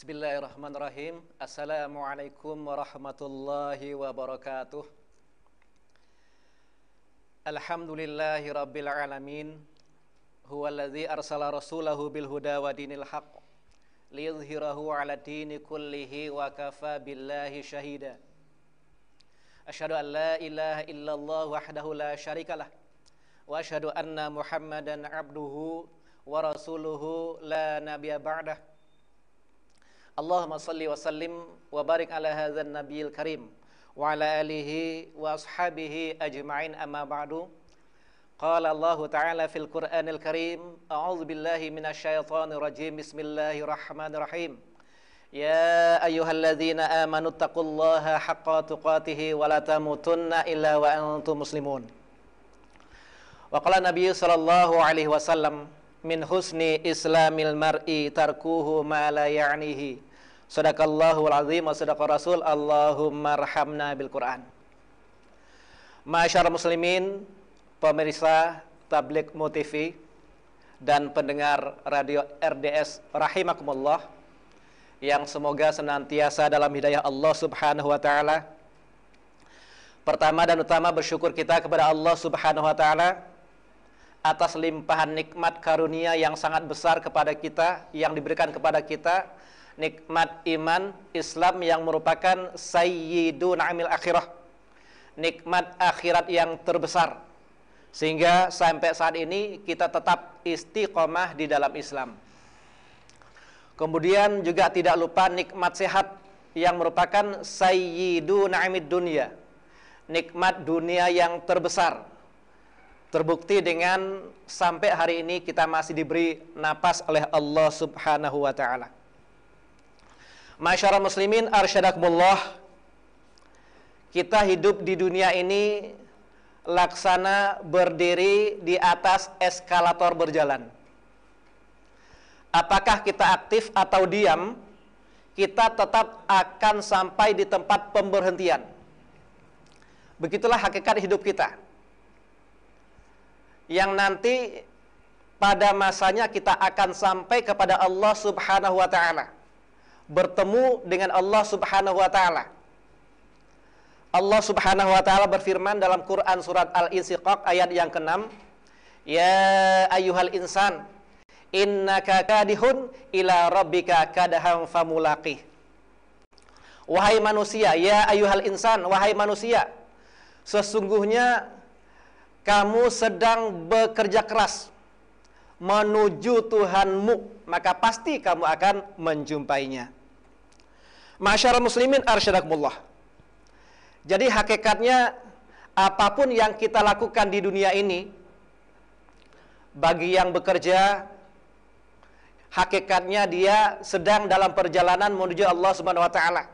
Bismillahirrahmanirrahim. Assalamualaikum warahmatullahi wabarakatuh. Alhamdulillahi rabbil alamin. Huwa alladhi arsala rasulahu bil huda wa dinil haqq liyudhhirahu ala dini kullihi wa kafa billahi shahida. Asyhadu an la ilaha illallah wahdahu la syarikalah wa asyhadu anna Muhammadan abduhu wa rasuluhu la nabiyya ba'dah. Allahumma salli wa sallim wa barik ala hadzal nabiyil karim wa ala alihi wa ashabihi ajma'in amma ba'du. Qala Allah Ta'ala fil Qur'anil Karim, a'udzu billahi minasyaitonir rajim. Bismillahirrahmanirrahim. Ya ayyuhalladzina amanu taqullaha haqqa tuqatih wa la tamutunna illa wa antum muslimun. Wa qala Nabi sallallahu alaihi wasallam min husni islamil mar'i tarkuhu ma la ya'nihi Sadaqallahul azim wa sadaqa rasul Allahumma rahamna bil Quran. Masyarakat muslimin Pemirsa Tablik TV Dan pendengar radio RDS Rahimakumullah Yang semoga senantiasa dalam hidayah Allah subhanahu wa ta'ala. Pertama dan utama bersyukur kita kepada Allah subhanahu wa ta'ala Atas limpahan nikmat karunia yang sangat besar kepada kita Yang diberikan kepada kita nikmat iman Islam yang merupakan sayyidun amil akhirah. Nikmat akhirat yang terbesar. Sehingga sampai saat ini kita tetap istiqomah di dalam Islam. Kemudian juga tidak lupa nikmat sehat yang merupakan sayyidun amid dunia. Nikmat dunia yang terbesar. Terbukti dengan sampai hari ini kita masih diberi napas oleh Allah Subhanahu wa taala. Masyarakat muslimin arsyadakumullah Kita hidup di dunia ini Laksana berdiri di atas eskalator berjalan. Apakah kita aktif atau diam Kita tetap akan sampai di tempat pemberhentian. Begitulah hakikat hidup kita. Yang nanti pada masanya kita akan sampai kepada Allah subhanahu wa ta'ala bertemu dengan Allah Subhanahu wa taala. Allah Subhanahu wa taala berfirman dalam Quran surat Al-Insyiqaq ayat yang ke-6, "Ya ayyuhal insan, innaka kadihun ila rabbika kadaham famulaqih." Wahai manusia, ya ayyuhal insan, wahai manusia, sesungguhnya kamu sedang bekerja keras menuju Tuhanmu, maka pasti kamu akan menjumpainya. Masyarakat muslimin arsyadakumullah. Jadi hakikatnya apa pun yang kita lakukan di dunia ini bagi yang bekerja hakikatnya dia sedang dalam perjalanan menuju Allah Subhanahu wa taala.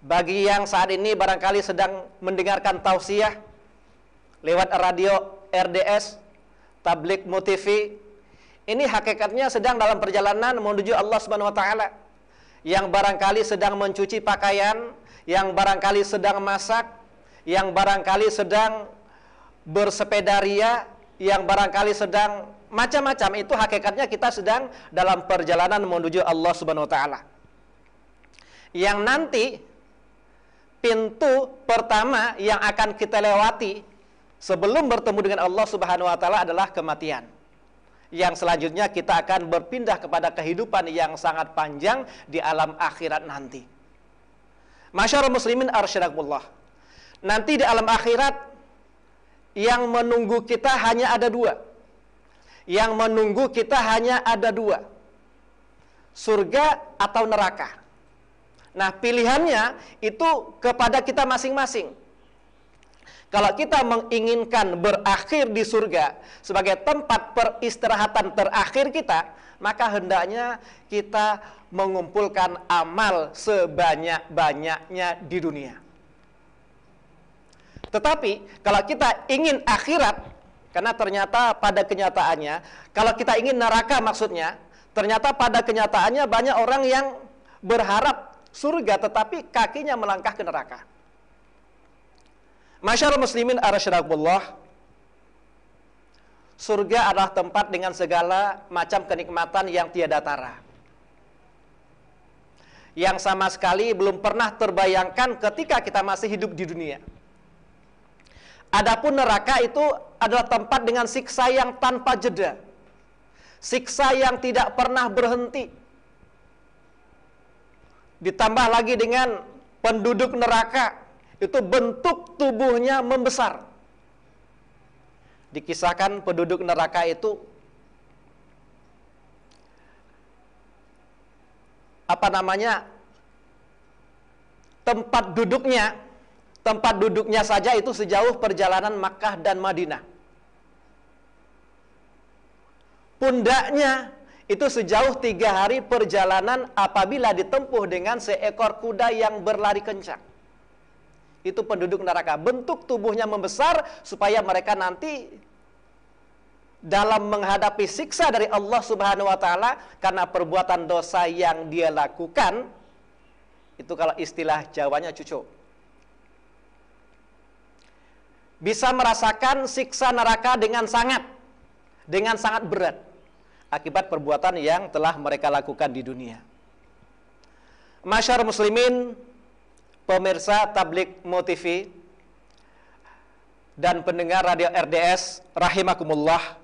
Bagi yang saat ini barangkali sedang mendengarkan tausiah lewat radio RDS, Tablik Motivi, ini hakikatnya sedang dalam perjalanan menuju Allah Subhanahu wa taala yang barangkali sedang mencuci pakaian, yang barangkali sedang masak, yang barangkali sedang bersepeda ria, yang barangkali sedang macam-macam itu hakikatnya kita sedang dalam perjalanan menuju Allah Subhanahu wa taala. Yang nanti pintu pertama yang akan kita lewati sebelum bertemu dengan Allah Subhanahu wa taala adalah kematian yang selanjutnya kita akan berpindah kepada kehidupan yang sangat panjang di alam akhirat nanti. Masyarakat muslimin arsyadakumullah. Nanti di alam akhirat yang menunggu kita hanya ada dua. Yang menunggu kita hanya ada dua. Surga atau neraka. Nah, pilihannya itu kepada kita masing-masing. Kalau kita menginginkan berakhir di surga sebagai tempat peristirahatan terakhir kita, maka hendaknya kita mengumpulkan amal sebanyak-banyaknya di dunia. Tetapi kalau kita ingin akhirat, karena ternyata pada kenyataannya, kalau kita ingin neraka maksudnya, ternyata pada kenyataannya banyak orang yang berharap surga tetapi kakinya melangkah ke neraka. Masyarakat muslimin arasyadakumullah Surga adalah tempat dengan segala macam kenikmatan yang tiada tara yang sama sekali belum pernah terbayangkan ketika kita masih hidup di dunia. Adapun neraka itu adalah tempat dengan siksa yang tanpa jeda. Siksa yang tidak pernah berhenti. Ditambah lagi dengan penduduk neraka itu bentuk tubuhnya membesar. Dikisahkan penduduk neraka itu apa namanya tempat duduknya tempat duduknya saja itu sejauh perjalanan Makkah dan Madinah. Pundaknya itu sejauh tiga hari perjalanan apabila ditempuh dengan seekor kuda yang berlari kencang. Itu penduduk neraka. Bentuk tubuhnya membesar supaya mereka nanti dalam menghadapi siksa dari Allah Subhanahu wa taala karena perbuatan dosa yang dia lakukan itu kalau istilah Jawanya cucu bisa merasakan siksa neraka dengan sangat dengan sangat berat akibat perbuatan yang telah mereka lakukan di dunia. Masyarakat muslimin, pemirsa Tablik Motivi dan pendengar radio RDS rahimakumullah.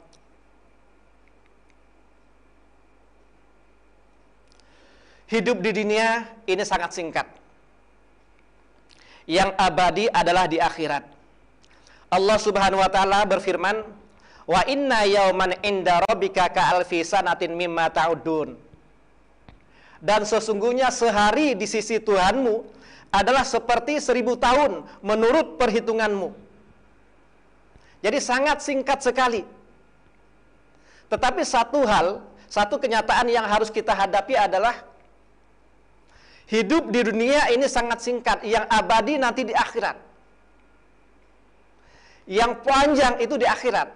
Hidup di dunia ini sangat singkat. Yang abadi adalah di akhirat. Allah Subhanahu wa taala berfirman, "Wa inna yauman inda rabbika ka alfi sanatin mimma ta'udun." Dan sesungguhnya sehari di sisi Tuhanmu adalah seperti seribu tahun menurut perhitunganmu. Jadi sangat singkat sekali. Tetapi satu hal, satu kenyataan yang harus kita hadapi adalah hidup di dunia ini sangat singkat, yang abadi nanti di akhirat. Yang panjang itu di akhirat.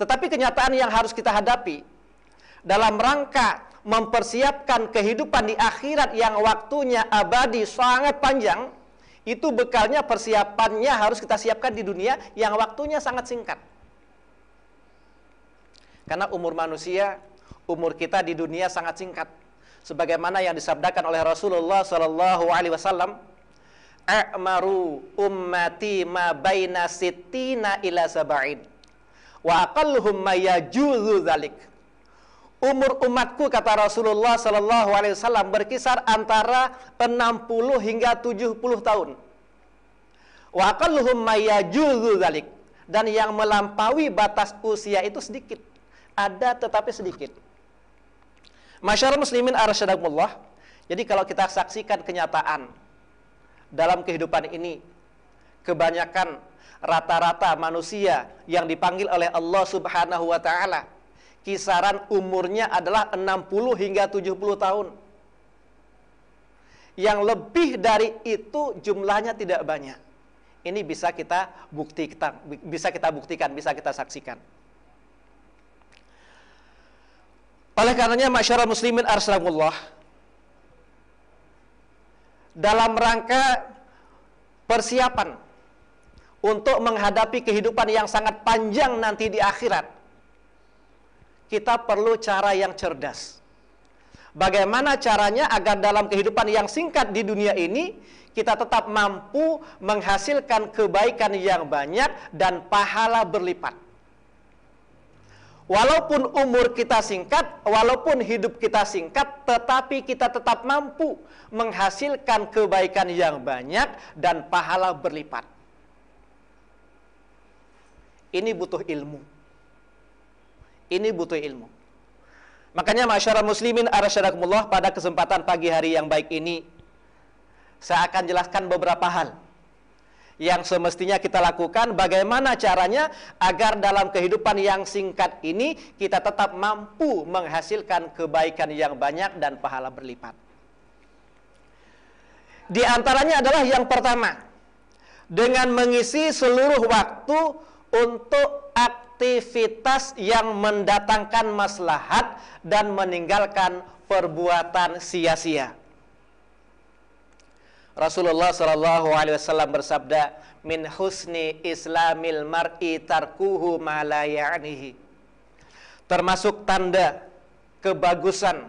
Tetapi kenyataan yang harus kita hadapi dalam rangka mempersiapkan kehidupan di akhirat yang waktunya abadi sangat panjang, itu bekalnya persiapannya harus kita siapkan di dunia yang waktunya sangat singkat. Karena umur manusia, umur kita di dunia sangat singkat. Sebagaimana yang disabdakan oleh Rasulullah Sallallahu Alaihi Wasallam, "A'maru ummati ma baina sittina ila sab'in wa aqalluhum ma dzalik." Umur umatku kata Rasulullah sallallahu alaihi wasallam berkisar antara 60 hingga 70 tahun. Wa dzalik. Dan yang melampaui batas usia itu sedikit. Ada tetapi sedikit. Masyarakat muslimin arsyadakumullah. Jadi kalau kita saksikan kenyataan dalam kehidupan ini kebanyakan rata-rata manusia yang dipanggil oleh Allah Subhanahu wa taala kisaran umurnya adalah 60 hingga 70 tahun. Yang lebih dari itu jumlahnya tidak banyak. Ini bisa kita bukti kita bisa kita buktikan, bisa kita saksikan. Oleh karenanya masyarakat muslimin arsalamullah dalam rangka persiapan untuk menghadapi kehidupan yang sangat panjang nanti di akhirat kita perlu cara yang cerdas. Bagaimana caranya agar dalam kehidupan yang singkat di dunia ini kita tetap mampu menghasilkan kebaikan yang banyak dan pahala berlipat. Walaupun umur kita singkat, walaupun hidup kita singkat, tetapi kita tetap mampu menghasilkan kebaikan yang banyak dan pahala berlipat. Ini butuh ilmu. Ini butuh ilmu. Makanya masyarakat muslimin arasyadakumullah pada kesempatan pagi hari yang baik ini saya akan jelaskan beberapa hal yang semestinya kita lakukan bagaimana caranya agar dalam kehidupan yang singkat ini kita tetap mampu menghasilkan kebaikan yang banyak dan pahala berlipat. Di antaranya adalah yang pertama dengan mengisi seluruh waktu untuk yang mendatangkan maslahat dan meninggalkan perbuatan sia-sia. Rasulullah Shallallahu Alaihi Wasallam bersabda, "Min husni Islamil mar'i tarkuhu malayanihi." Termasuk tanda kebagusan,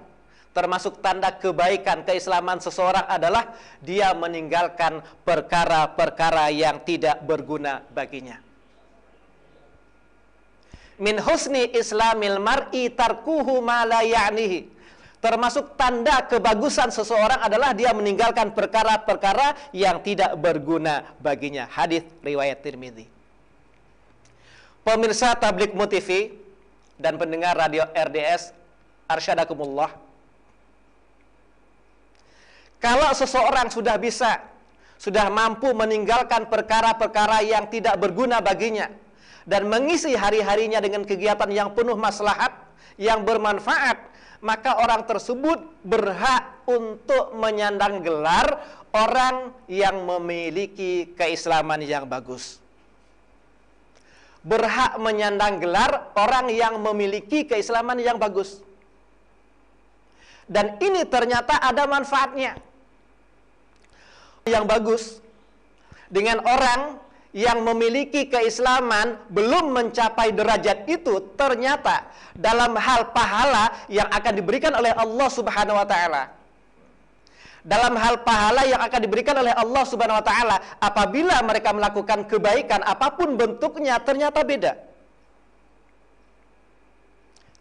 termasuk tanda kebaikan keislaman seseorang adalah dia meninggalkan perkara-perkara yang tidak berguna baginya. Min husni islamil mar'i tarkuhu ma la ya'nihi. Termasuk tanda kebagusan seseorang adalah dia meninggalkan perkara-perkara yang tidak berguna baginya. Hadis riwayat Tirmidzi. Pemirsa Tablik Mutifi dan pendengar radio RDS Arsyadakumullah kalau seseorang sudah bisa, sudah mampu meninggalkan perkara-perkara yang tidak berguna baginya dan mengisi hari-harinya dengan kegiatan yang penuh maslahat, yang bermanfaat, maka orang tersebut berhak untuk menyandang gelar orang yang memiliki keislaman yang bagus. Berhak menyandang gelar orang yang memiliki keislaman yang bagus. Dan ini ternyata ada manfaatnya yang bagus dengan orang yang memiliki keislaman belum mencapai derajat itu ternyata dalam hal pahala yang akan diberikan oleh Allah Subhanahu wa taala. Dalam hal pahala yang akan diberikan oleh Allah Subhanahu wa taala apabila mereka melakukan kebaikan apa pun bentuknya ternyata beda.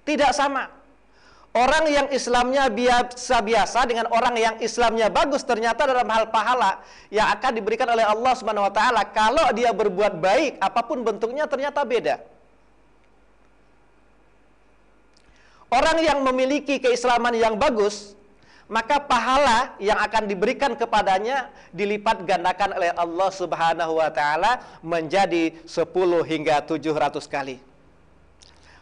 Tidak sama Orang yang Islamnya biasa-biasa dengan orang yang Islamnya bagus ternyata dalam hal pahala yang akan diberikan oleh Allah Subhanahu wa taala kalau dia berbuat baik apa pun bentuknya ternyata beda. Orang yang memiliki keislaman yang bagus maka pahala yang akan diberikan kepadanya dilipat gandakan oleh Allah Subhanahu wa taala menjadi 10 hingga 700 kali.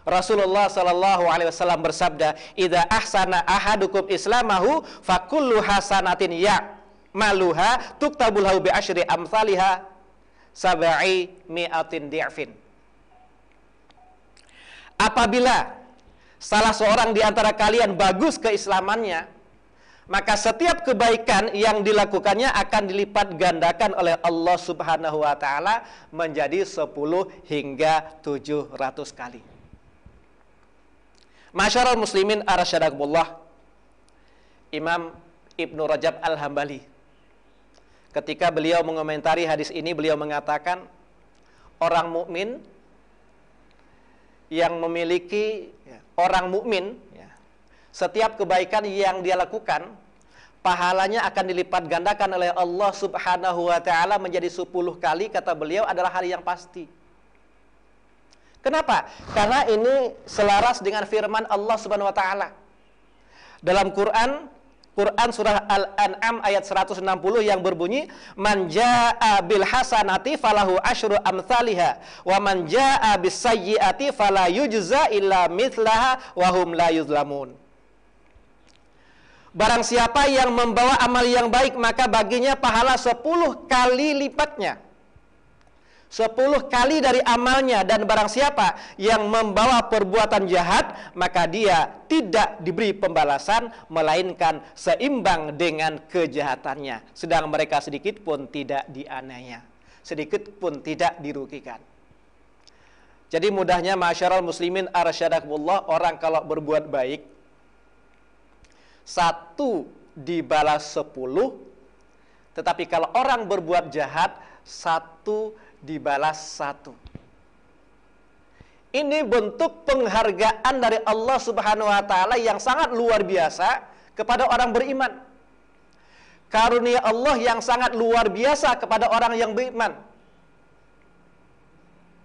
Rasulullah Shallallahu Alaihi Wasallam bersabda, "Ida ahsana ahadukum islamahu fakullu hasanatin ya maluha tuktabulhu bi ashri amsalha sab'i mi'atin di'fin." Apabila salah seorang di antara kalian bagus keislamannya, maka setiap kebaikan yang dilakukannya akan dilipat gandakan oleh Allah Subhanahu wa taala menjadi 10 hingga 700 kali. Masyarul muslimin arasyadakumullah Imam Ibnu Rajab Al-Hambali. Ketika beliau mengomentari hadis ini Beliau mengatakan Orang mukmin Yang memiliki ya, Orang mukmin ya, Setiap kebaikan yang dia lakukan Pahalanya akan dilipat gandakan oleh Allah subhanahu wa ta'ala Menjadi 10 kali Kata beliau adalah hal yang pasti Kenapa? Karena ini selaras dengan firman Allah Subhanahu wa taala. Dalam Quran Quran surah Al-An'am ayat 160 yang berbunyi man jaa bil hasanati falahu asyru amsalha wa man jaa bis sayyiati fala yujza illa mithlaha wa hum la yuzlamun. Barang siapa yang membawa amal yang baik maka baginya pahala 10 kali lipatnya Sepuluh kali dari amalnya. Dan barang siapa yang membawa perbuatan jahat maka dia tidak diberi pembalasan melainkan seimbang dengan kejahatannya. Sedang mereka sedikit pun tidak dianiaya sedikit pun tidak dirugikan. Jadi mudahnya masyarakat muslimin arsyadakumullah orang kalau berbuat baik satu dibalas sepuluh tetapi kalau orang berbuat jahat satu dibalas satu. Ini bentuk penghargaan dari Allah Subhanahu wa taala yang sangat luar biasa kepada orang beriman. Karunia Allah yang sangat luar biasa kepada orang yang beriman.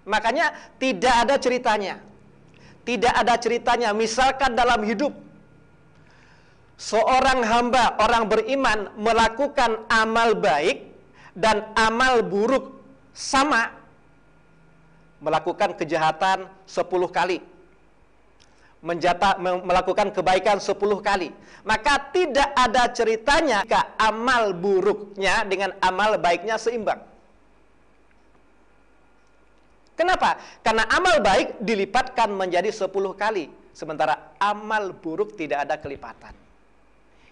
Makanya tidak ada ceritanya. Tidak ada ceritanya misalkan dalam hidup seorang hamba orang beriman melakukan amal baik dan amal buruk sama melakukan kejahatan 10 kali menjata, melakukan kebaikan 10 kali. Maka tidak ada ceritanya jika amal buruknya dengan amal baiknya seimbang. Kenapa? karena amal baik dilipatkan menjadi 10 kali sementara amal buruk tidak ada kelipatan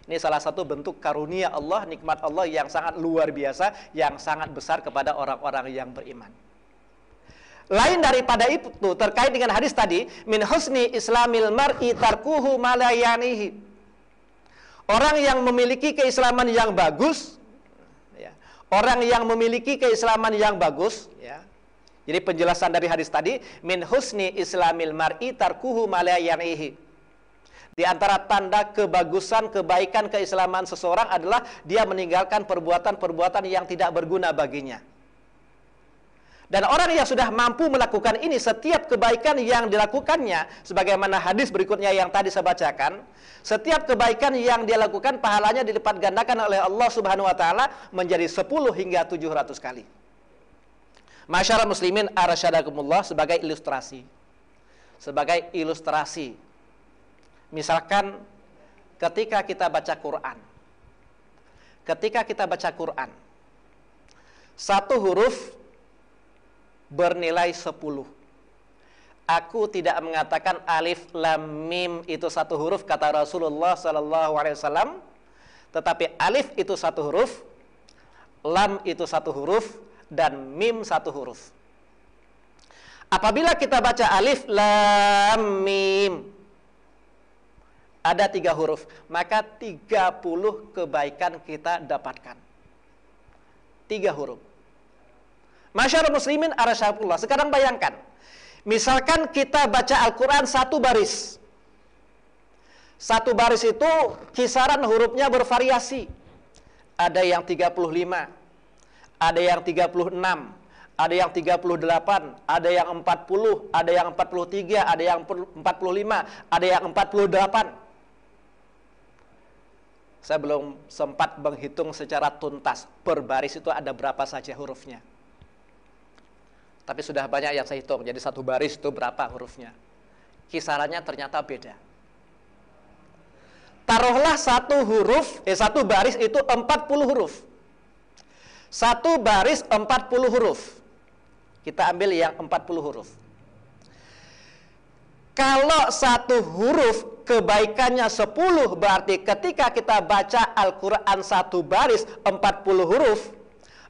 ini salah satu bentuk karunia Allah, nikmat Allah yang sangat luar biasa, yang sangat besar kepada orang-orang yang beriman. Lain daripada itu terkait dengan hadis tadi, min husni islamil mar'i tarkuhu malayanihi. Orang yang memiliki keislaman yang bagus, ya, orang yang memiliki keislaman yang bagus, ya. Jadi penjelasan dari hadis tadi, min husni islamil mar'i tarkuhu malayanihi. Di antara tanda kebagusan, kebaikan, keislaman seseorang adalah dia meninggalkan perbuatan-perbuatan yang tidak berguna baginya. Dan orang yang sudah mampu melakukan ini, setiap kebaikan yang dilakukannya, sebagaimana hadis berikutnya yang tadi saya bacakan, setiap kebaikan yang dia lakukan, pahalanya dilipat gandakan oleh Allah Subhanahu wa Ta'ala menjadi 10 hingga 700 kali. Masyarakat muslimin arasyadakumullah sebagai ilustrasi. Sebagai ilustrasi. Misalkan ketika kita baca Quran. Ketika kita baca Quran. Satu huruf bernilai 10. Aku tidak mengatakan alif lam mim itu satu huruf kata Rasulullah sallallahu alaihi wasallam, tetapi alif itu satu huruf, lam itu satu huruf dan mim satu huruf. Apabila kita baca alif lam mim ada tiga huruf, maka 30 kebaikan kita dapatkan. Tiga huruf. Masyarakat muslimin arasyafullah. Sekarang bayangkan. Misalkan kita baca Al-Quran satu baris. Satu baris itu kisaran hurufnya bervariasi. Ada yang 35, ada yang 36, ada yang 38, ada yang 40, ada yang 43, ada yang 45, ada yang 48. Saya belum sempat menghitung secara tuntas per baris itu ada berapa saja hurufnya. Tapi sudah banyak yang saya hitung. Jadi satu baris itu berapa hurufnya. Kisarannya ternyata beda. Taruhlah satu huruf, eh satu baris itu 40 huruf. Satu baris 40 huruf. Kita ambil yang 40 huruf. Kalau satu huruf kebaikannya 10 berarti ketika kita baca Al-Quran satu baris 40 huruf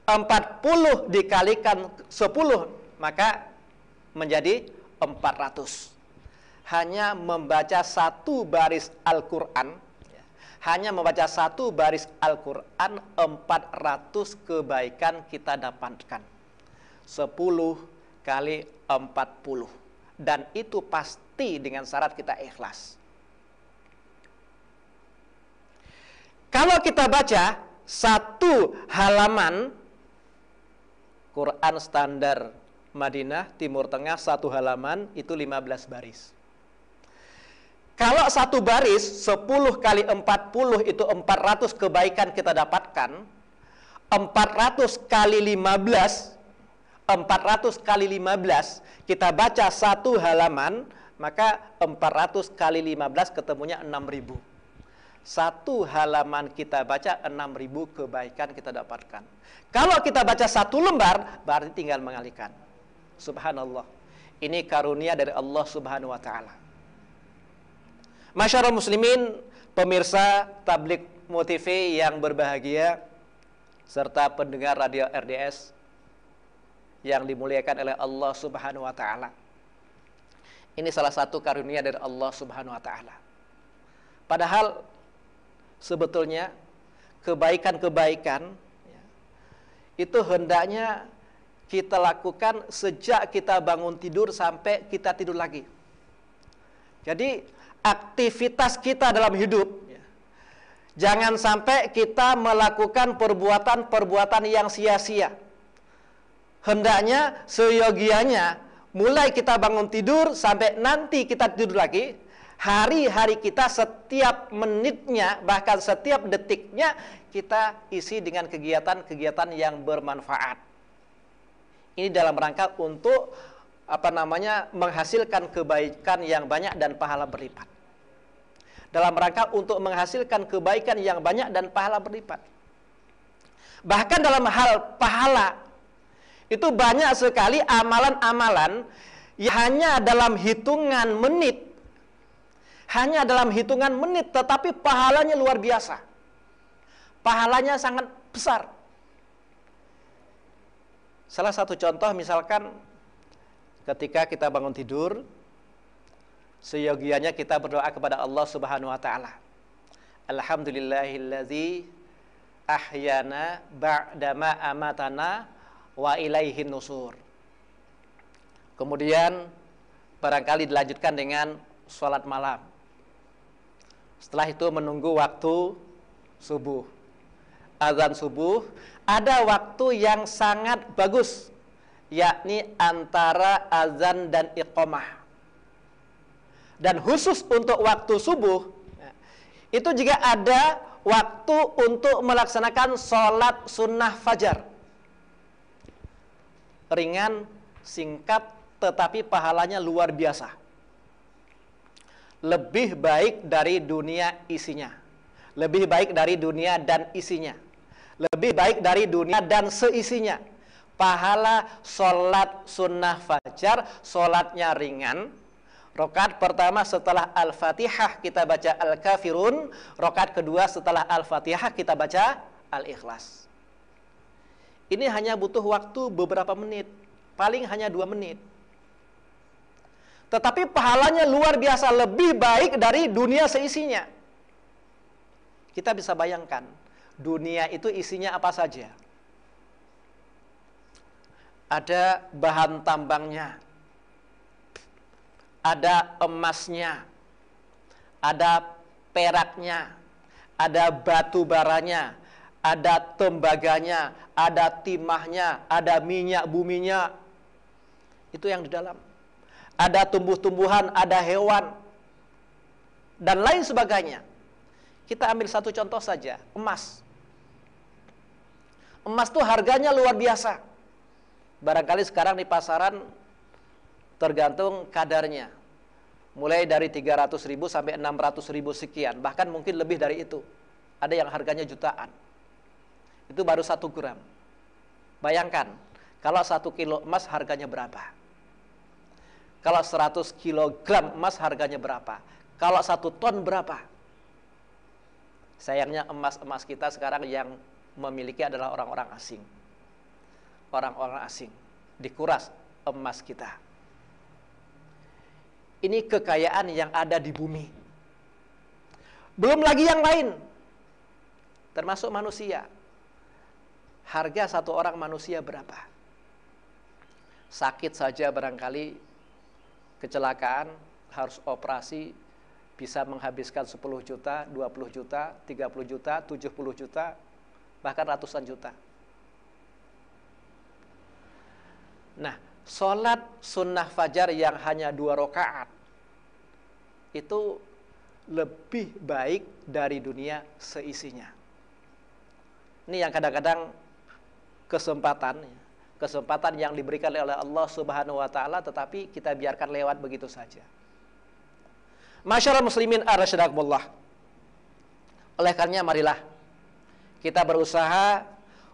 40 dikalikan 10 maka menjadi 400. Hanya membaca satu baris Al-Quran, hanya membaca satu baris Al-Quran, 400 kebaikan kita dapatkan. 10 kali 40. Dan itu pasti dengan syarat kita ikhlas. Kalau kita baca satu halaman Quran standar Madinah, Timur Tengah, satu halaman itu 15 baris. Kalau satu baris 10 kali 40 itu 400 kebaikan kita dapatkan. 400 kali 15 400 kali 15 kita baca satu halaman maka 400 kali 15 ketemunya 6000 satu halaman kita baca 6000 kebaikan kita dapatkan kalau kita baca satu lembar berarti tinggal mengalihkan Subhanallah. Ini karunia dari Allah Subhanahu wa taala. Masyarakat muslimin, pemirsa tablik motive yang berbahagia serta pendengar radio RDS yang dimuliakan oleh Allah Subhanahu wa taala. Ini salah satu karunia dari Allah Subhanahu wa taala. Padahal sebetulnya kebaikan-kebaikan ya, itu hendaknya kita lakukan sejak kita bangun tidur sampai kita tidur lagi. Jadi aktivitas kita dalam hidup ya, jangan sampai kita melakukan perbuatan-perbuatan yang sia-sia. Hendaknya seyogianya mulai kita bangun tidur sampai nanti kita tidur lagi, hari-hari kita setiap menitnya bahkan setiap detiknya kita isi dengan kegiatan-kegiatan yang bermanfaat. Ini dalam rangka untuk apa namanya menghasilkan kebaikan yang banyak dan pahala berlipat. Dalam rangka untuk menghasilkan kebaikan yang banyak dan pahala berlipat. Bahkan dalam hal pahala itu banyak sekali amalan-amalan yang hanya dalam hitungan menit hanya dalam hitungan menit tetapi pahalanya luar biasa. Pahalanya sangat besar. Salah satu contoh misalkan ketika kita bangun tidur, seyogianya kita berdoa kepada Allah Subhanahu wa taala. Alhamdulillahillazi ahyana ba'dama amatana wa ilaihin nusur. Kemudian barangkali dilanjutkan dengan sholat malam. Setelah itu menunggu waktu subuh. Azan subuh ada waktu yang sangat bagus yakni antara azan dan iqamah. Dan khusus untuk waktu subuh itu juga ada waktu untuk melaksanakan sholat sunnah fajar. Ringan, singkat, tetapi pahalanya luar biasa. Lebih baik dari dunia isinya. Lebih baik dari dunia dan isinya. Lebih baik dari dunia dan seisinya. Pahala sholat sunnah fajar, sholatnya ringan, Rokat pertama setelah Al-Fatihah kita baca Al-Kafirun. Rokat kedua setelah Al-Fatihah kita baca Al-Ikhlas. Ini hanya butuh waktu beberapa menit. Paling hanya dua menit. Tetapi pahalanya luar biasa. Lebih baik dari dunia seisinya. Kita bisa bayangkan. Dunia itu isinya apa saja. Ada bahan tambangnya ada emasnya, ada peraknya, ada batu baranya, ada tembaganya, ada timahnya, ada minyak buminya. Itu yang di dalam. Ada tumbuh-tumbuhan, ada hewan, dan lain sebagainya. Kita ambil satu contoh saja, emas. Emas itu harganya luar biasa. Barangkali sekarang di pasaran tergantung kadarnya. Mulai dari 300 ribu sampai 600 ribu sekian, bahkan mungkin lebih dari itu. Ada yang harganya jutaan. Itu baru satu gram. Bayangkan, kalau satu kilo emas harganya berapa? Kalau 100 kilogram emas harganya berapa? Kalau satu ton berapa? Sayangnya emas-emas kita sekarang yang memiliki adalah orang-orang asing. Orang-orang asing. Dikuras emas kita. Ini kekayaan yang ada di bumi. Belum lagi yang lain. Termasuk manusia. Harga satu orang manusia berapa? Sakit saja barangkali kecelakaan harus operasi bisa menghabiskan 10 juta, 20 juta, 30 juta, 70 juta, bahkan ratusan juta. Nah, sholat sunnah fajar yang hanya dua rakaat itu lebih baik dari dunia seisinya. Ini yang kadang-kadang kesempatan, kesempatan yang diberikan oleh Allah Subhanahu wa taala tetapi kita biarkan lewat begitu saja. Masyarakat muslimin arsyadakumullah. Oleh karenanya marilah kita berusaha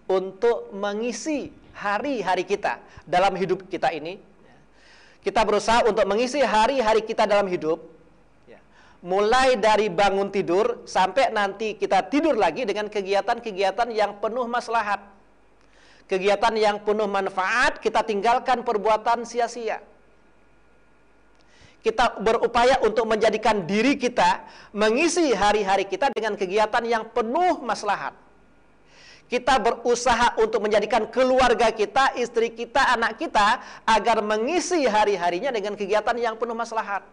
untuk mengisi hari-hari kita dalam hidup kita ini. Kita berusaha untuk mengisi hari-hari kita dalam hidup. Ya. Mulai dari bangun tidur sampai nanti kita tidur lagi dengan kegiatan-kegiatan yang penuh maslahat. Kegiatan yang penuh manfaat, kita tinggalkan perbuatan sia-sia. Kita berupaya untuk menjadikan diri kita mengisi hari-hari kita dengan kegiatan yang penuh maslahat kita berusaha untuk menjadikan keluarga kita, istri kita, anak kita agar mengisi hari-harinya dengan kegiatan yang penuh maslahat.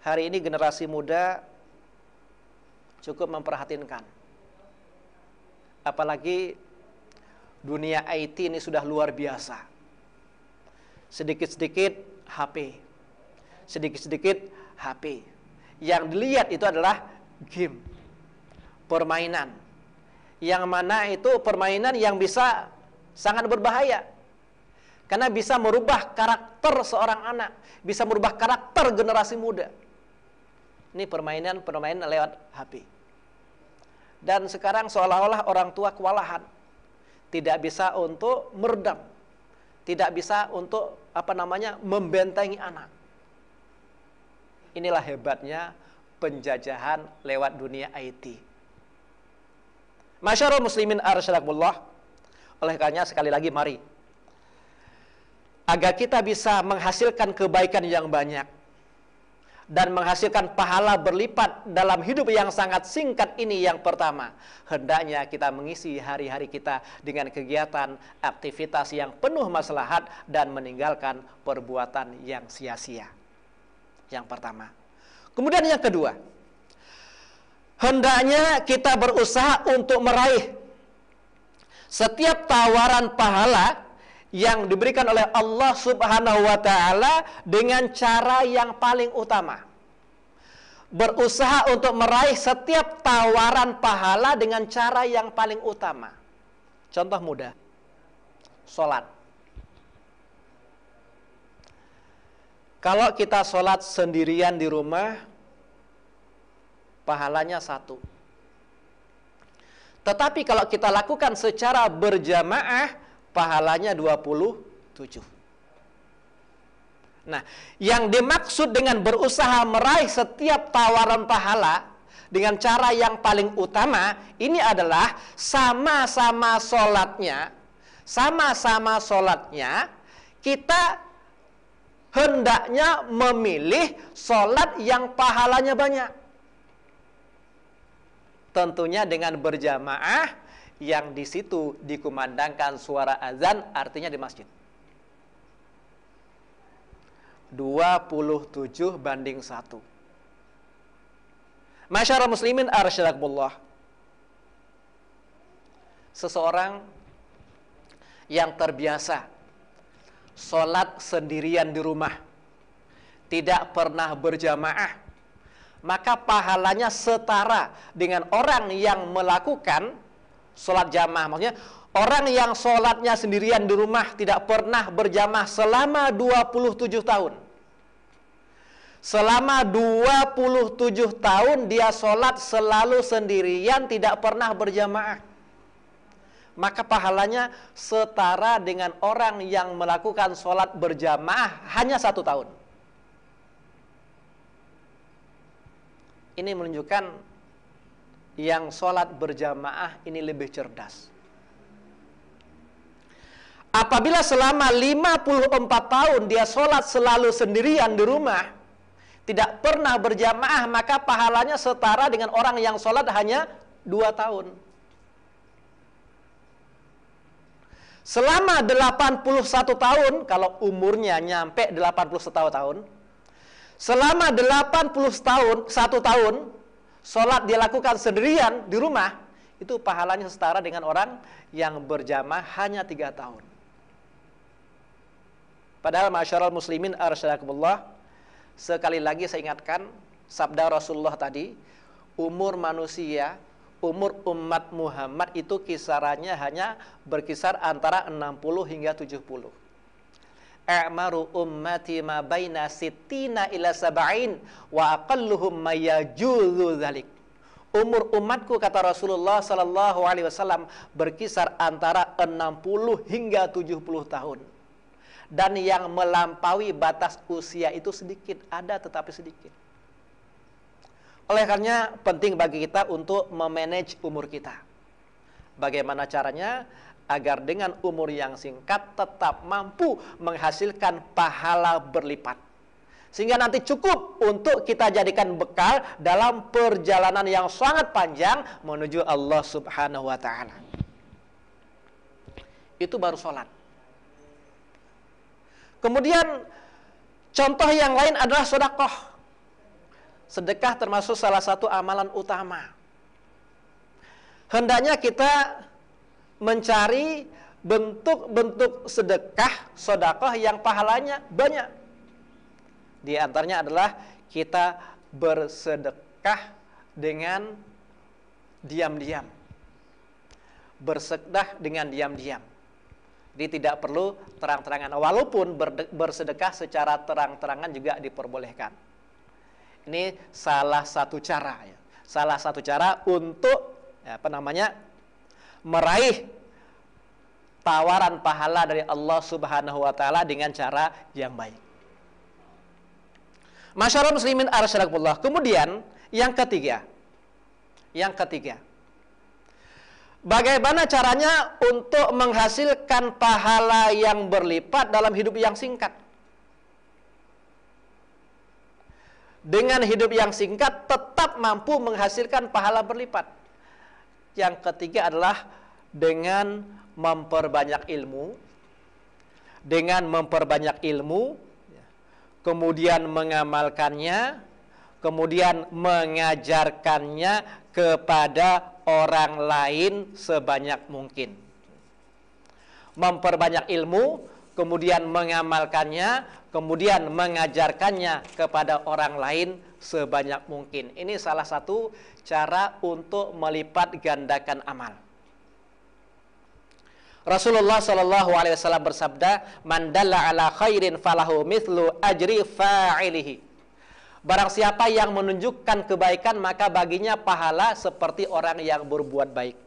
Hari ini generasi muda cukup memperhatinkan. Apalagi dunia IT ini sudah luar biasa. Sedikit-sedikit HP. Sedikit-sedikit HP. Yang dilihat itu adalah game. Permainan yang mana itu permainan yang bisa sangat berbahaya. Karena bisa merubah karakter seorang anak, bisa merubah karakter generasi muda. Ini permainan-permainan lewat HP. Dan sekarang seolah-olah orang tua kewalahan. Tidak bisa untuk meredam. Tidak bisa untuk apa namanya membentengi anak. Inilah hebatnya penjajahan lewat dunia IT. Masyarakat muslimin arsyadakumullah. Oleh karena sekali lagi mari. Agar kita bisa menghasilkan kebaikan yang banyak. Dan menghasilkan pahala berlipat dalam hidup yang sangat singkat ini yang pertama. Hendaknya kita mengisi hari-hari kita dengan kegiatan aktivitas yang penuh maslahat dan meninggalkan perbuatan yang sia-sia. Yang pertama. Kemudian yang kedua. Hendaknya kita berusaha untuk meraih setiap tawaran pahala yang diberikan oleh Allah Subhanahu wa taala dengan cara yang paling utama. Berusaha untuk meraih setiap tawaran pahala dengan cara yang paling utama. Contoh mudah. Salat. Kalau kita sholat sendirian di rumah, pahalanya satu. Tetapi kalau kita lakukan secara berjamaah, pahalanya 27. Nah, yang dimaksud dengan berusaha meraih setiap tawaran pahala dengan cara yang paling utama ini adalah sama-sama sholatnya, sama-sama sholatnya kita hendaknya memilih sholat yang pahalanya banyak. Tentunya dengan berjamaah yang di situ dikumandangkan suara azan artinya di masjid. 27 banding 1. Masyarakat muslimin arsyadakumullah. Seseorang yang terbiasa sholat sendirian di rumah, tidak pernah berjamaah, maka pahalanya setara dengan orang yang melakukan sholat jamaah. Maksudnya orang yang sholatnya sendirian di rumah tidak pernah berjamaah selama 27 tahun. Selama 27 tahun dia sholat selalu sendirian tidak pernah berjamaah. Maka pahalanya setara dengan orang yang melakukan sholat berjamaah hanya satu tahun. Ini menunjukkan yang sholat berjamaah ini lebih cerdas. Apabila selama 54 tahun dia sholat selalu sendirian di rumah, tidak pernah berjamaah, maka pahalanya setara dengan orang yang sholat hanya dua tahun. Selama 81 tahun, kalau umurnya nyampe 81 tahun, selama 80 tahun, satu tahun, sholat dia lakukan sendirian di rumah, itu pahalanya setara dengan orang yang berjamaah hanya tiga tahun. Padahal masyarakat muslimin arsyadakumullah, sekali lagi saya ingatkan sabda Rasulullah tadi, umur manusia, umur umat Muhammad itu kisarannya hanya berkisar antara 60 hingga 70 a'maru ummati ma baina sittina ila sab'in wa aqalluhum mayajuzu dzalik. Umur umatku kata Rasulullah sallallahu alaihi wasallam berkisar antara 60 hingga 70 tahun. Dan yang melampaui batas usia itu sedikit, ada tetapi sedikit. Oleh karena penting bagi kita untuk memanage umur kita. Bagaimana caranya? Agar dengan umur yang singkat tetap mampu menghasilkan pahala berlipat. Sehingga nanti cukup untuk kita jadikan bekal dalam perjalanan yang sangat panjang menuju Allah Subhanahu wa taala. Itu baru sholat. Kemudian contoh yang lain adalah sodakoh. Sedekah termasuk salah satu amalan utama. Hendaknya kita mencari bentuk-bentuk sedekah, sodakoh yang pahalanya banyak. Di antaranya adalah kita bersedekah dengan diam-diam. Bersedekah dengan diam-diam. Jadi tidak perlu terang-terangan. Walaupun bersedekah secara terang-terangan juga diperbolehkan. Ini salah satu cara ya. Salah satu cara untuk ya, apa namanya meraih tawaran pahala dari Allah Subhanahu wa taala dengan cara yang baik. Masyarakat muslimin arsyadakumullah. Kemudian yang ketiga. Yang ketiga. Bagaimana caranya untuk menghasilkan pahala yang berlipat dalam hidup yang singkat? dengan hidup yang singkat tetap mampu menghasilkan pahala berlipat. Yang ketiga adalah dengan memperbanyak ilmu, dengan memperbanyak ilmu, kemudian mengamalkannya, kemudian mengajarkannya kepada orang lain sebanyak mungkin. Memperbanyak ilmu, kemudian mengamalkannya, kemudian mengajarkannya kepada orang lain sebanyak mungkin. Ini salah satu cara untuk melipat gandakan amal. Rasulullah Shallallahu Alaihi Wasallam bersabda, "Mandalla ala khairin falahu mithlu ajri fa'ilihi." Barang siapa yang menunjukkan kebaikan maka baginya pahala seperti orang yang berbuat baik.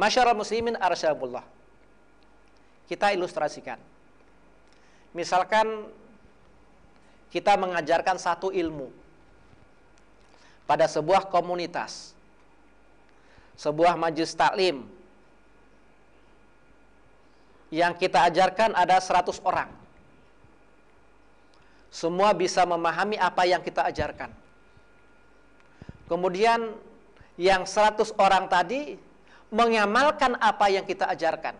Masyarakat muslimin arsyabullah. Kita ilustrasikan. Misalkan kita mengajarkan satu ilmu pada sebuah komunitas, sebuah majlis taklim yang kita ajarkan ada 100 orang. Semua bisa memahami apa yang kita ajarkan. Kemudian yang 100 orang tadi mengamalkan apa yang kita ajarkan.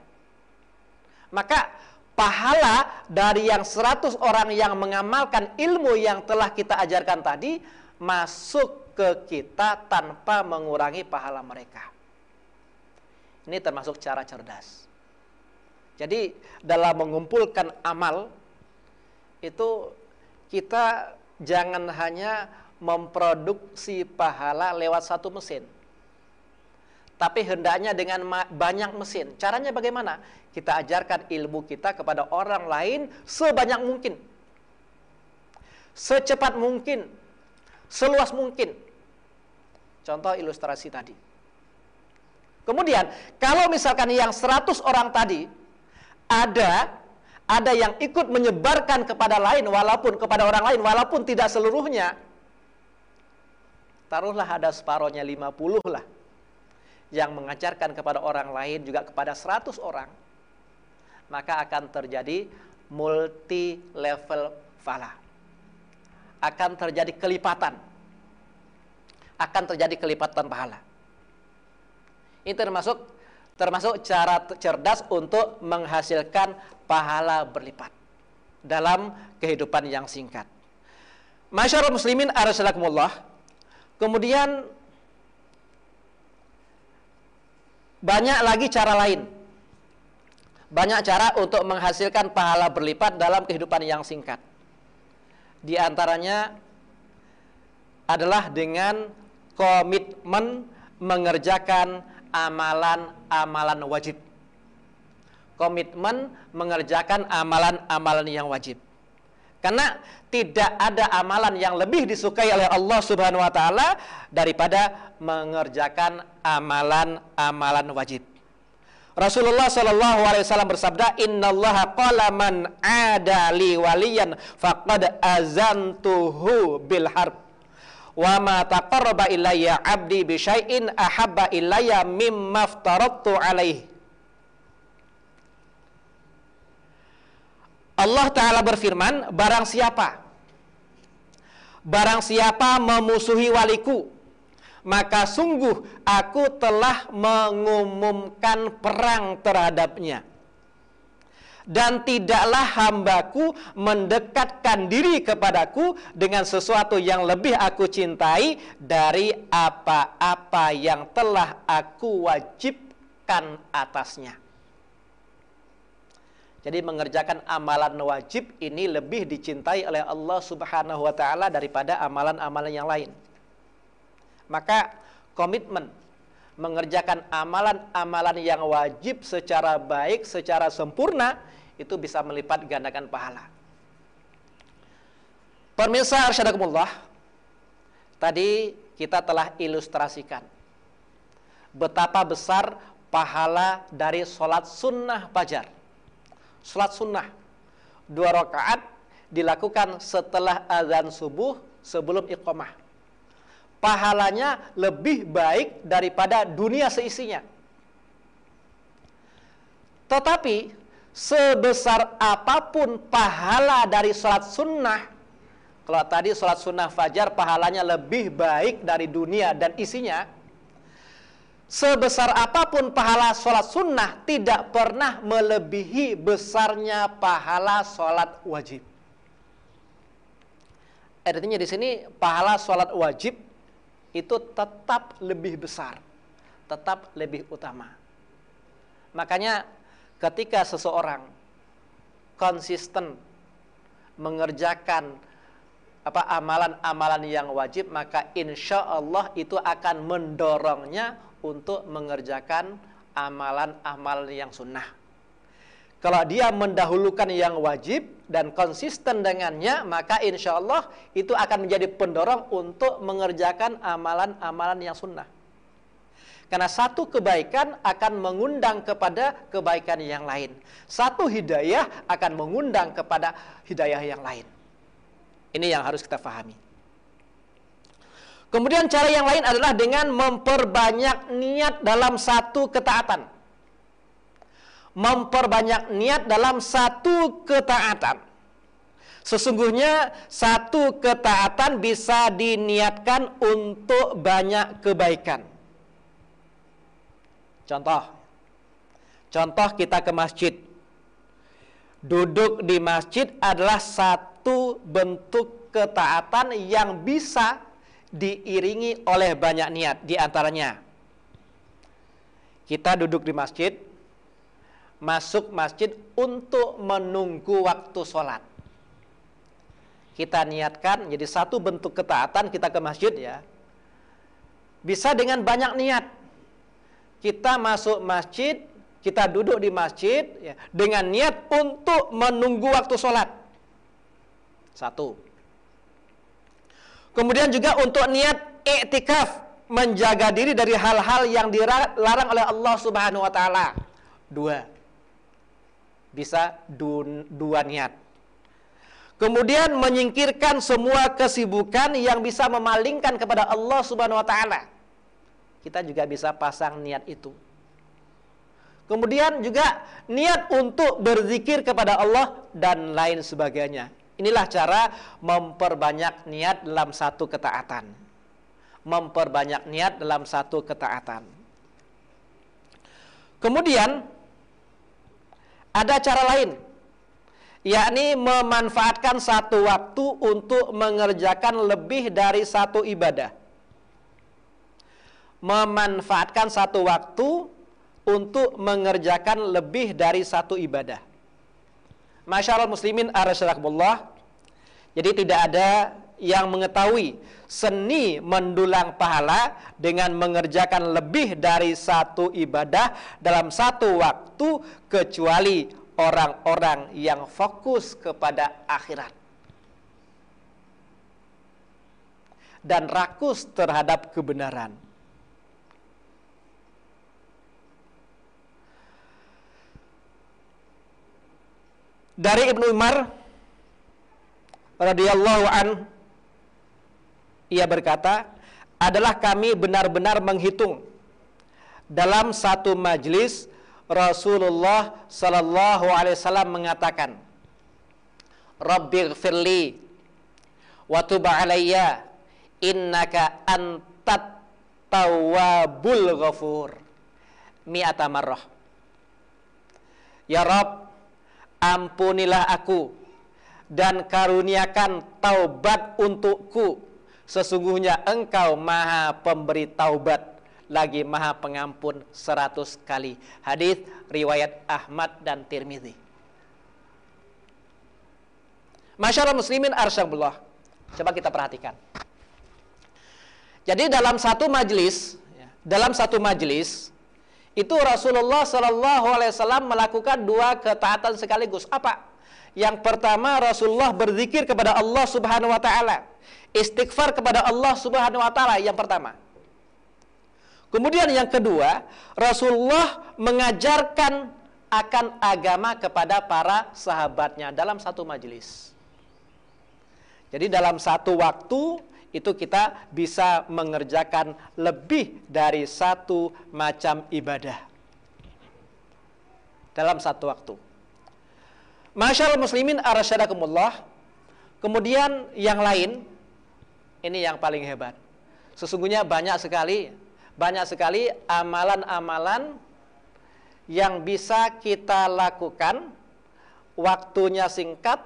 Maka pahala dari yang 100 orang yang mengamalkan ilmu yang telah kita ajarkan tadi masuk ke kita tanpa mengurangi pahala mereka. Ini termasuk cara cerdas. Jadi dalam mengumpulkan amal itu kita jangan hanya memproduksi pahala lewat satu mesin. Tapi hendaknya dengan banyak mesin. Caranya bagaimana? kita ajarkan ilmu kita kepada orang lain sebanyak mungkin. Secepat mungkin. Seluas mungkin. Contoh ilustrasi tadi. Kemudian, kalau misalkan yang 100 orang tadi ada ada yang ikut menyebarkan kepada lain walaupun kepada orang lain walaupun tidak seluruhnya taruhlah ada separohnya 50 lah yang mengajarkan kepada orang lain juga kepada 100 orang maka akan terjadi multi level fala. Akan terjadi kelipatan. Akan terjadi kelipatan pahala. Ini termasuk termasuk cara cerdas untuk menghasilkan pahala berlipat dalam kehidupan yang singkat. Masyarakat muslimin arasalakumullah. Kemudian banyak lagi cara lain banyak cara untuk menghasilkan pahala berlipat dalam kehidupan yang singkat. Di antaranya adalah dengan komitmen mengerjakan amalan-amalan wajib. Komitmen mengerjakan amalan-amalan yang wajib. Karena tidak ada amalan yang lebih disukai oleh Allah Subhanahu wa taala daripada mengerjakan amalan-amalan wajib. Rasulullah Shallallahu Alaihi Wasallam bersabda, Inna Allah qala man ada li waliyan faqad azantuhu bil harb. Wa ma taqarraba ilayya abdi bi syai'in ahabba ilayya mimma aftaradtu alaih. Allah Ta'ala berfirman, barang siapa? Barang siapa memusuhi waliku, maka sungguh aku telah mengumumkan perang terhadapnya. Dan tidaklah hambaku mendekatkan diri kepadaku dengan sesuatu yang lebih aku cintai dari apa-apa yang telah aku wajibkan atasnya. Jadi mengerjakan amalan wajib ini lebih dicintai oleh Allah Subhanahu wa taala daripada amalan-amalan yang lain. Maka komitmen mengerjakan amalan-amalan yang wajib secara baik, secara sempurna itu bisa melipat gandakan pahala. Pemirsa arsyadakumullah, tadi kita telah ilustrasikan betapa besar pahala dari sholat sunnah fajar. Sholat sunnah dua rakaat dilakukan setelah azan subuh sebelum iqamah pahalanya lebih baik daripada dunia seisinya. Tetapi sebesar apa pun pahala dari sholat sunnah, Kalau tadi sholat sunnah fajar pahalanya lebih baik dari dunia dan isinya, sebesar apa pun pahala sholat sunnah tidak pernah melebihi besarnya pahala sholat wajib. Artinya di sini pahala sholat wajib itu tetap lebih besar, tetap lebih utama. Makanya ketika seseorang konsisten mengerjakan apa amalan-amalan yang wajib maka insya Allah itu akan mendorongnya untuk mengerjakan amalan-amalan yang sunnah. Kalau dia mendahulukan yang wajib dan konsisten dengannya, maka insya Allah itu akan menjadi pendorong untuk mengerjakan amalan-amalan yang sunnah. Karena satu kebaikan akan mengundang kepada kebaikan yang lain. Satu hidayah akan mengundang kepada hidayah yang lain. Ini yang harus kita pahami. Kemudian cara yang lain adalah dengan memperbanyak niat dalam satu ketaatan. Memperbanyak niat dalam satu ketaatan. Sesungguhnya satu ketaatan bisa diniatkan untuk banyak kebaikan. Contoh. Contoh kita ke masjid. Duduk di masjid adalah satu bentuk ketaatan yang bisa diiringi oleh banyak niat di antaranya. Kita duduk di masjid masuk masjid untuk menunggu waktu sholat. Kita niatkan jadi satu bentuk ketaatan kita ke masjid ya. Bisa dengan banyak niat. Kita masuk masjid kita duduk di masjid ya, dengan niat untuk menunggu waktu sholat. Satu. Kemudian juga untuk niat iktikaf menjaga diri dari hal-hal yang dilarang oleh Allah Subhanahu wa taala. Dua. Bisa du dua niat. Kemudian menyingkirkan semua kesibukan yang bisa memalingkan kepada Allah Subhanahu wa taala. Kita juga bisa pasang niat itu. Kemudian juga niat untuk berzikir kepada Allah dan lain sebagainya. Inilah cara memperbanyak niat dalam satu ketaatan. Memperbanyak niat dalam satu ketaatan. Kemudian ada cara lain yakni memanfaatkan satu waktu untuk mengerjakan lebih dari satu ibadah. Memanfaatkan satu waktu untuk mengerjakan lebih dari satu ibadah. Masyarakat muslimin arasyarakumullah jadi tidak ada yang mengetahui seni mendulang pahala dengan mengerjakan lebih dari satu ibadah dalam satu waktu kecuali orang-orang yang fokus kepada akhirat dan rakus terhadap kebenaran. Dari Ibnu Umar radhiyallahu an ia berkata adalah kami benar-benar menghitung dalam satu majlis Rasulullah sallallahu alaihi wasallam mengatakan Rabbighfirli wa tub alayya innaka antat tawwabul ghafur mi'ata marrah. Ya Rabb ampunilah aku dan karuniakan taubat untukku. Sesungguhnya engkau maha pemberi taubat lagi maha pengampun seratus kali. Hadis riwayat Ahmad dan Tirmidzi. Masyarakat muslimin arsyabullah. Coba kita perhatikan. Jadi dalam satu majlis, ya, dalam satu majlis itu Rasulullah Shallallahu Alaihi Wasallam melakukan dua ketaatan sekaligus. Apa? Yang pertama Rasulullah berzikir kepada Allah Subhanahu wa taala. Istighfar kepada Allah Subhanahu wa taala yang pertama. Kemudian yang kedua, Rasulullah mengajarkan akan agama kepada para sahabatnya dalam satu majelis. Jadi dalam satu waktu itu kita bisa mengerjakan lebih dari satu macam ibadah. Dalam satu waktu. Masyaallah muslimin arasyadakumullah. Kemudian yang lain, ini yang paling hebat. Sesungguhnya banyak sekali, banyak sekali amalan-amalan yang bisa kita lakukan, waktunya singkat,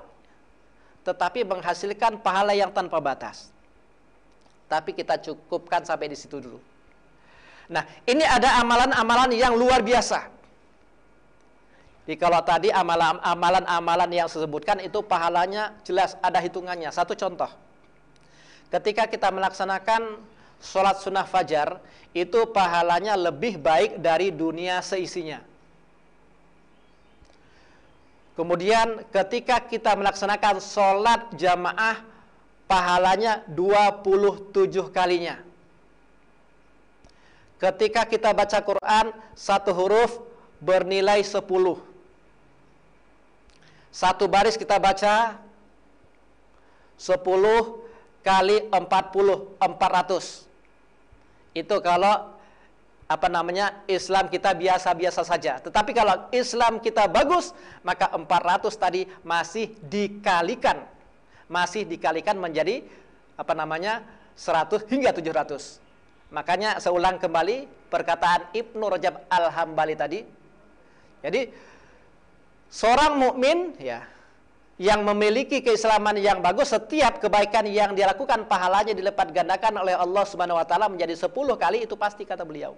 tetapi menghasilkan pahala yang tanpa batas. Tapi kita cukupkan sampai di situ dulu. Nah, ini ada amalan-amalan yang luar biasa. Jadi kalau tadi amalan-amalan yang disebutkan itu pahalanya jelas ada hitungannya. Satu contoh. Ketika kita melaksanakan sholat sunnah fajar, itu pahalanya lebih baik dari dunia seisinya. Kemudian ketika kita melaksanakan sholat jamaah, pahalanya 27 kalinya. Ketika kita baca Quran, satu huruf bernilai 10. Satu baris kita baca 10 kali 40 400. Itu kalau apa namanya Islam kita biasa-biasa saja. Tetapi kalau Islam kita bagus, maka 400 tadi masih dikalikan. Masih dikalikan menjadi apa namanya 100 hingga 700. Makanya seulang kembali perkataan Ibnu Rajab Al-Hambali tadi. Jadi seorang mukmin ya yang memiliki keislaman yang bagus setiap kebaikan yang dia lakukan pahalanya dilipat gandakan oleh Allah Subhanahu wa taala menjadi 10 kali itu pasti kata beliau.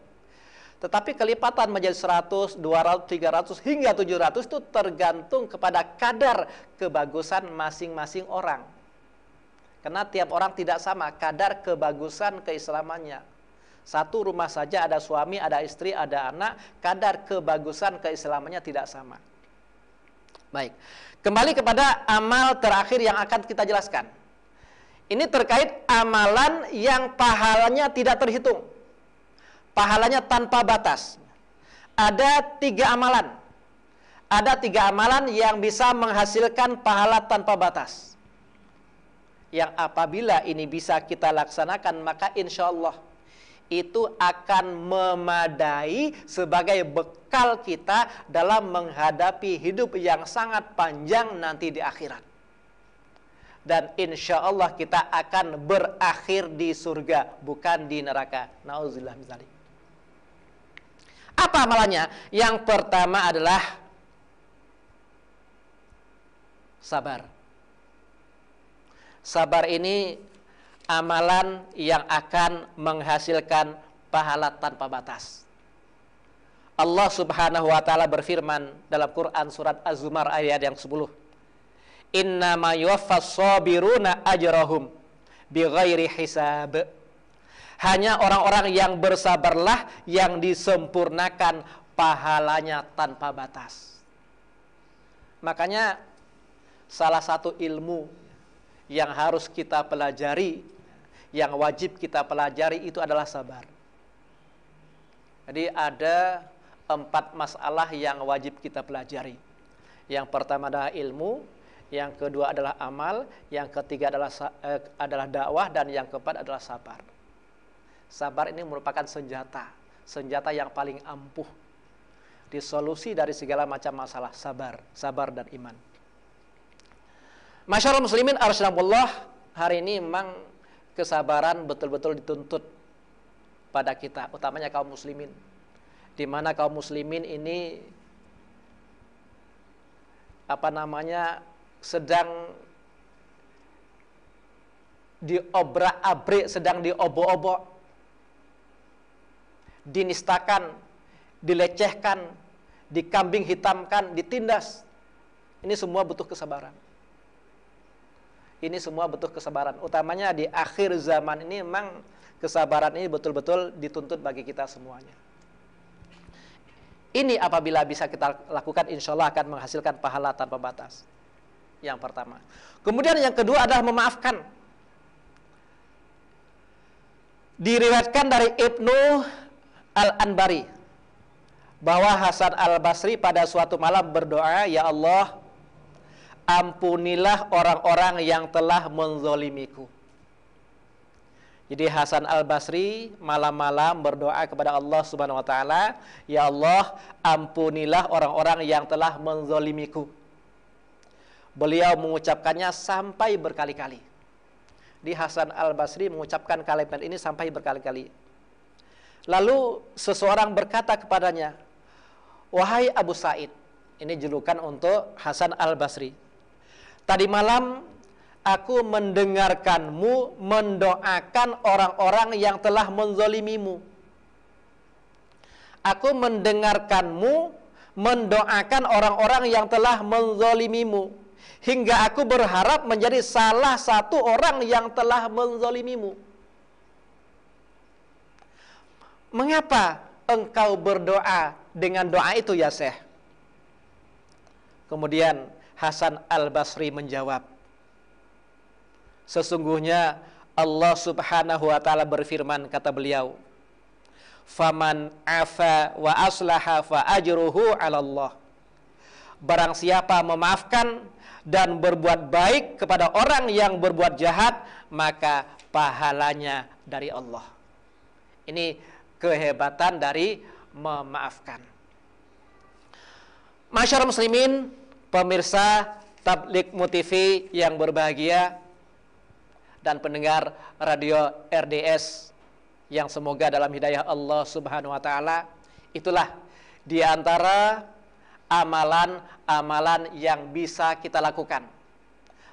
Tetapi kelipatan menjadi 100, 200, 300 hingga 700 itu tergantung kepada kadar kebagusan masing-masing orang. Karena tiap orang tidak sama kadar kebagusan keislamannya. Satu rumah saja ada suami, ada istri, ada anak, kadar kebagusan keislamannya tidak sama. Baik. Kembali kepada amal terakhir yang akan kita jelaskan. Ini terkait amalan yang pahalanya tidak terhitung. Pahalanya tanpa batas. Ada tiga amalan. Ada tiga amalan yang bisa menghasilkan pahala tanpa batas. Yang apabila ini bisa kita laksanakan, maka insya Allah itu akan memadai sebagai bekal kita dalam menghadapi hidup yang sangat panjang nanti di akhirat. Dan insya Allah kita akan berakhir di surga, bukan di neraka. Nauzubillah misalnya. Apa amalannya? Yang pertama adalah sabar. Sabar ini amalan yang akan menghasilkan pahala tanpa batas. Allah Subhanahu wa taala berfirman dalam Quran surat Az-Zumar ayat yang 10. Inna yuwaffas sabiruna ajrahum bighairi hisab. Hanya orang-orang yang bersabarlah yang disempurnakan pahalanya tanpa batas. Makanya salah satu ilmu yang harus kita pelajari yang wajib kita pelajari itu adalah sabar. Jadi ada empat masalah yang wajib kita pelajari. Yang pertama adalah ilmu, yang kedua adalah amal, yang ketiga adalah eh, adalah dakwah dan yang keempat adalah sabar. Sabar ini merupakan senjata, senjata yang paling ampuh. Disolusi dari segala macam masalah, sabar, sabar dan iman. Masyarakat muslimin arsyadullah hari ini memang kesabaran betul-betul dituntut pada kita, utamanya kaum muslimin. Di mana kaum muslimin ini apa namanya sedang diobrak-abrik, sedang diobo-obo, dinistakan, dilecehkan, dikambing hitamkan, ditindas. Ini semua butuh kesabaran. Ini semua butuh kesabaran. Utamanya di akhir zaman ini memang kesabaran ini betul-betul dituntut bagi kita semuanya. Ini apabila bisa kita lakukan insya Allah akan menghasilkan pahala tanpa batas. Yang pertama. Kemudian yang kedua adalah memaafkan. Diriwayatkan dari Ibnu Al-Anbari bahwa Hasan Al-Basri pada suatu malam berdoa, "Ya Allah, ampunilah orang-orang yang telah menzolimiku. Jadi Hasan Al-Basri malam-malam berdoa kepada Allah Subhanahu wa taala, "Ya Allah, ampunilah orang-orang yang telah menzolimiku." Beliau mengucapkannya sampai berkali-kali. Di Hasan Al-Basri mengucapkan kalimat ini sampai berkali-kali. Lalu seseorang berkata kepadanya, "Wahai Abu Said." Ini julukan untuk Hasan Al-Basri. Tadi malam aku mendengarkanmu mendoakan orang-orang yang telah menzolimimu. Aku mendengarkanmu mendoakan orang-orang yang telah menzolimimu. Hingga aku berharap menjadi salah satu orang yang telah menzolimimu. Mengapa engkau berdoa dengan doa itu ya Syekh? Kemudian Hasan Al-Basri menjawab, Sesungguhnya Allah subhanahu wa ta'ala berfirman, kata beliau, Faman afa wa aslaha fa ajruhu ala Allah. Barang siapa memaafkan dan berbuat baik kepada orang yang berbuat jahat, maka pahalanya dari Allah. Ini kehebatan dari memaafkan. Masyarakat muslimin, pemirsa Tablik Mutivi yang berbahagia dan pendengar radio RDS yang semoga dalam hidayah Allah Subhanahu wa taala itulah di antara amalan-amalan yang bisa kita lakukan.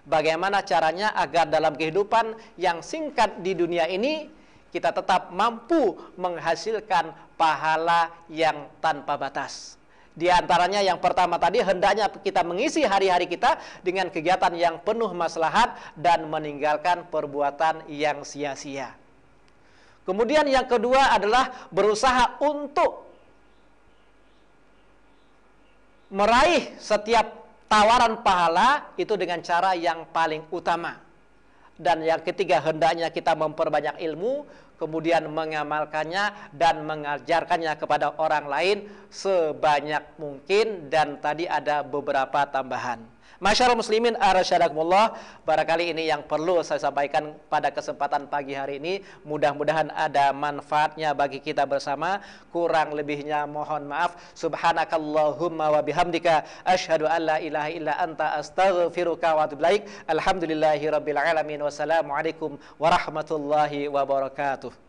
Bagaimana caranya agar dalam kehidupan yang singkat di dunia ini kita tetap mampu menghasilkan pahala yang tanpa batas. Di antaranya yang pertama tadi hendaknya kita mengisi hari-hari kita dengan kegiatan yang penuh maslahat dan meninggalkan perbuatan yang sia-sia. Kemudian yang kedua adalah berusaha untuk meraih setiap tawaran pahala itu dengan cara yang paling utama. Dan yang ketiga hendaknya kita memperbanyak ilmu kemudian mengamalkannya dan mengajarkannya kepada orang lain sebanyak mungkin dan tadi ada beberapa tambahan. Masyarakat muslimin arasyadakumullah Barangkali ini yang perlu saya sampaikan pada kesempatan pagi hari ini. Mudah-mudahan ada manfaatnya bagi kita bersama. Kurang lebihnya mohon maaf. Subhanakallahumma wa bihamdika. Ashadu an la ilaha illa anta. Astaghfiruka wa atubu Alhamdulillahi rabbil alamin. Wassalamualaikum warahmatullahi wabarakatuh